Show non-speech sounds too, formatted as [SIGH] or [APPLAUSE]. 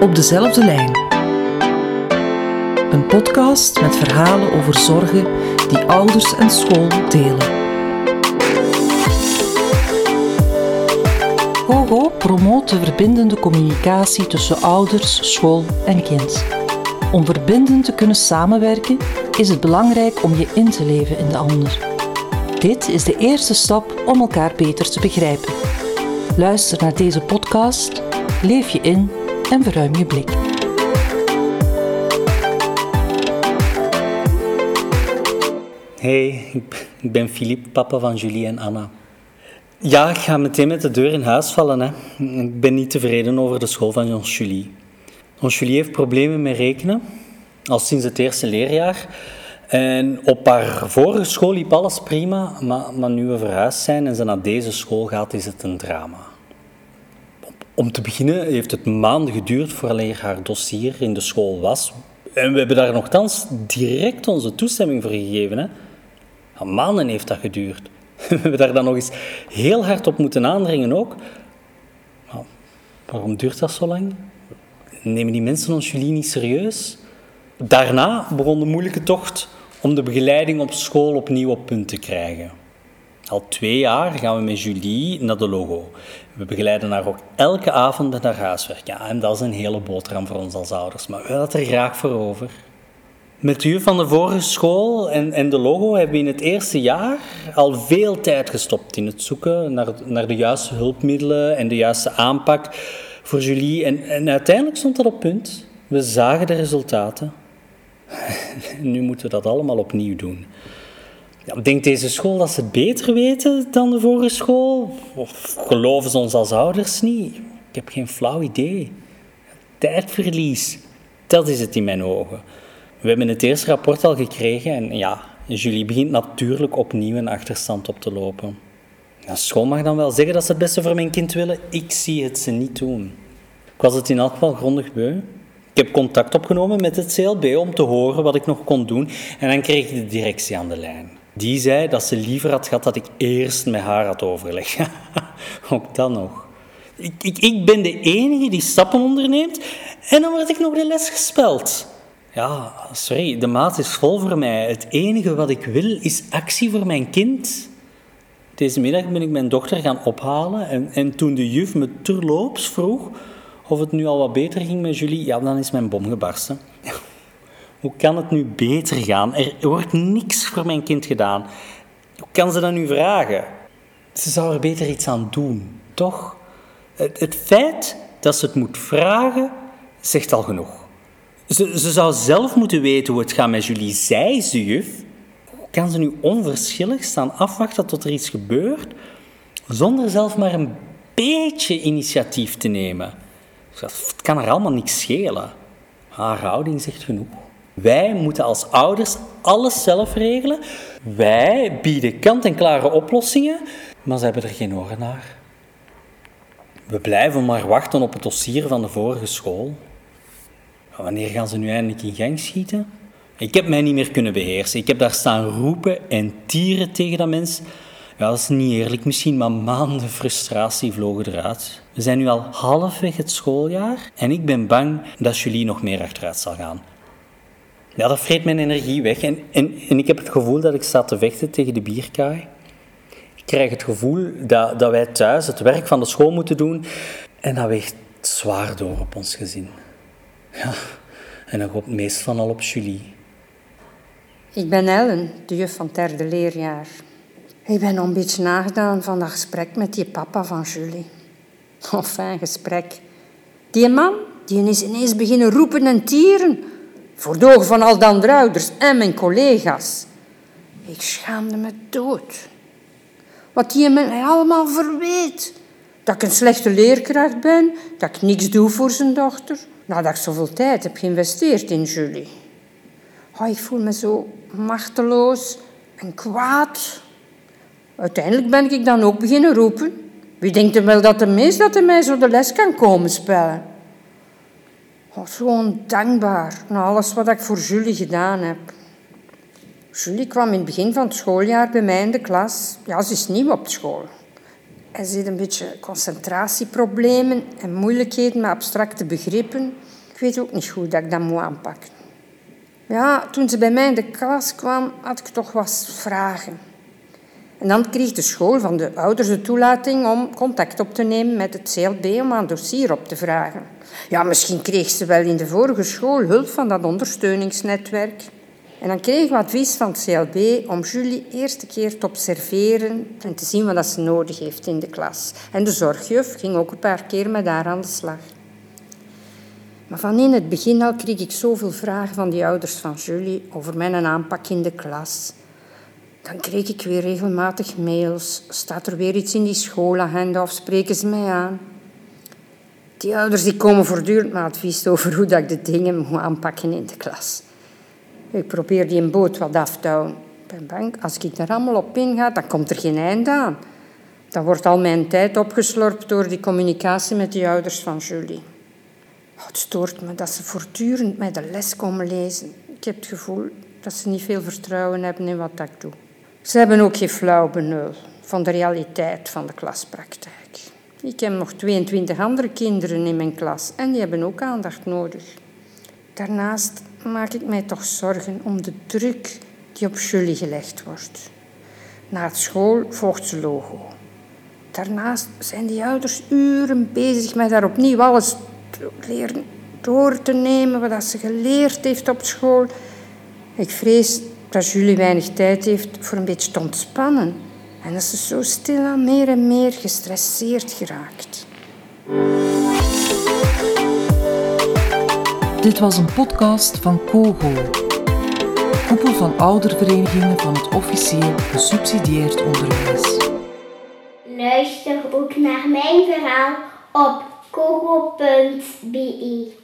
Op dezelfde lijn. Een podcast met verhalen over zorgen die ouders en school delen. GoGo promoot de verbindende communicatie tussen ouders, school en kind. Om verbindend te kunnen samenwerken is het belangrijk om je in te leven in de ander. Dit is de eerste stap om elkaar beter te begrijpen. Luister naar deze podcast, leef je in en verruim je blik. Hey, ik ben Philippe, papa van Julie en Anna. Ja, ik ga meteen met de deur in huis vallen. Hè. Ik ben niet tevreden over de school van ons Julie. Ons Julie heeft problemen met rekenen, al sinds het eerste leerjaar. En op haar vorige school liep alles prima, maar, maar nu we verhuisd zijn en ze naar deze school gaat, is het een drama. Om te beginnen heeft het maanden geduurd voordat haar dossier in de school was. En we hebben daar nogthans direct onze toestemming voor gegeven. Hè. maanden heeft dat geduurd. [LAUGHS] We hebben daar dan nog eens heel hard op moeten aandringen ook. Waarom duurt dat zo lang? Nemen die mensen ons jullie niet serieus? Daarna begon de moeilijke tocht om de begeleiding op school opnieuw op punt te krijgen. Al twee jaar gaan we met Julie naar de logo. We begeleiden haar ook elke avond naar huiswerk. Ja, en dat is een hele boterham voor ons als ouders, maar we het er graag voor over. Met u van de vorige school en, en de logo hebben we in het eerste jaar al veel tijd gestopt in het zoeken naar, naar de juiste hulpmiddelen en de juiste aanpak voor Julie. En, en uiteindelijk stond dat op punt. We zagen de resultaten. [LAUGHS] nu moeten we dat allemaal opnieuw doen. Denkt deze school dat ze het beter weten dan de vorige school? Of geloven ze ons als ouders niet? Ik heb geen flauw idee. Tijdverlies, dat is het in mijn ogen. We hebben het eerste rapport al gekregen en ja, Julie begint natuurlijk opnieuw een achterstand op te lopen. Ja, school mag dan wel zeggen dat ze het beste voor mijn kind willen. Ik zie het ze niet doen. Ik was het in elk geval grondig beu. Ik heb contact opgenomen met het CLB om te horen wat ik nog kon doen. En dan kreeg ik de directie aan de lijn. Die zei dat ze liever had gehad dat ik eerst met haar had overlegd. [LAUGHS] Ook dan nog. Ik, ik, ik ben de enige die stappen onderneemt en dan word ik nog de les gespeld. Ja, sorry, de maat is vol voor mij. Het enige wat ik wil is actie voor mijn kind. Deze middag ben ik mijn dochter gaan ophalen en, en toen de juf me terloops vroeg of het nu al wat beter ging met Julie, ja, dan is mijn bom gebarsten. Hoe kan het nu beter gaan? Er wordt niks voor mijn kind gedaan. Hoe kan ze dat nu vragen? Ze zou er beter iets aan doen, toch? Het, het feit dat ze het moet vragen, zegt al genoeg. Ze, ze zou zelf moeten weten hoe het gaat met Julie, zij de juf. Hoe kan ze nu onverschillig staan afwachten tot er iets gebeurt, zonder zelf maar een beetje initiatief te nemen? Het kan haar allemaal niks schelen. Haar houding zegt genoeg. Wij moeten als ouders alles zelf regelen. Wij bieden kant-en-klare oplossingen, maar ze hebben er geen oren naar. We blijven maar wachten op het dossier van de vorige school. wanneer gaan ze nu eindelijk in gang schieten? Ik heb mij niet meer kunnen beheersen. Ik heb daar staan roepen en tieren tegen dat mens. Ja, dat is niet eerlijk misschien, maar maanden frustratie vlogen eruit. We zijn nu al halfweg het schooljaar en ik ben bang dat Julie nog meer achteruit zal gaan. Ja, dat vreet mijn energie weg en, en, en ik heb het gevoel dat ik sta te vechten tegen de bierkaai. Ik krijg het gevoel dat, dat wij thuis het werk van de school moeten doen en dat weegt zwaar door op ons gezin. Ja, en dat komt meest van al op Julie. Ik ben Ellen, de juf van het derde leerjaar. Ik ben een beetje nagedaan van dat gesprek met die papa van Julie. Oh, fijn gesprek. Die man die is ineens beginnen roepen en tieren. Voor de ogen van al de andere ouders en mijn collega's. Ik schaamde me dood. Wat die mij allemaal verweet. Dat ik een slechte leerkracht ben, dat ik niks doe voor zijn dochter. Nadat ik zoveel tijd heb geïnvesteerd in Julie. Oh, ik voel me zo machteloos en kwaad. Uiteindelijk ben ik dan ook beginnen roepen. Wie denkt er wel dat de mees dat hij mij zo de les kan komen spellen? Oh, gewoon dankbaar na alles wat ik voor Julie gedaan heb. Julie kwam in het begin van het schooljaar bij mij in de klas. Ja, ze is nieuw op school. Hij ziet een beetje concentratieproblemen en moeilijkheden met abstracte begrippen. Ik weet ook niet goed dat ik dat moet aanpakken. Ja, toen ze bij mij in de klas kwam, had ik toch wat vragen. En dan kreeg de school van de ouders de toelating om contact op te nemen met het CLB om aan dossier op te vragen. Ja, misschien kreeg ze wel in de vorige school hulp van dat ondersteuningsnetwerk. En dan kreeg ik advies van het CLB om Julie eerste keer te observeren en te zien wat ze nodig heeft in de klas. En de zorgjuf ging ook een paar keer met haar aan de slag. Maar van in het begin al kreeg ik zoveel vragen van die ouders van Julie over mijn aanpak in de klas. Dan kreeg ik weer regelmatig mails. Staat er weer iets in die schoolagenda of spreken ze mij aan? Die ouders die komen voortdurend met advies over hoe dat ik de dingen moet aanpakken in de klas. Ik probeer die een boot wat af te houden. Ben als ik er allemaal op inga, dan komt er geen einde aan. Dan wordt al mijn tijd opgeslorpt door die communicatie met die ouders van Julie. Oh, het stoort me dat ze voortdurend met de les komen lezen. Ik heb het gevoel dat ze niet veel vertrouwen hebben in wat ik doe. Ze hebben ook geen flauw benul van de realiteit van de klaspraktijk. Ik heb nog 22 andere kinderen in mijn klas en die hebben ook aandacht nodig. Daarnaast maak ik mij toch zorgen om de druk die op Julie gelegd wordt. Na het school volgt ze logo. Daarnaast zijn die ouders uren bezig met haar opnieuw alles leren door te nemen wat ze geleerd heeft op school. Ik vrees dat Julie weinig tijd heeft voor een beetje te ontspannen en dat ze zo stilaan meer en meer gestresseerd geraakt. Dit was een podcast van COGO, koepel van ouderverenigingen van het officieel gesubsidieerd onderwijs. Luister ook naar mijn verhaal op kogo.be.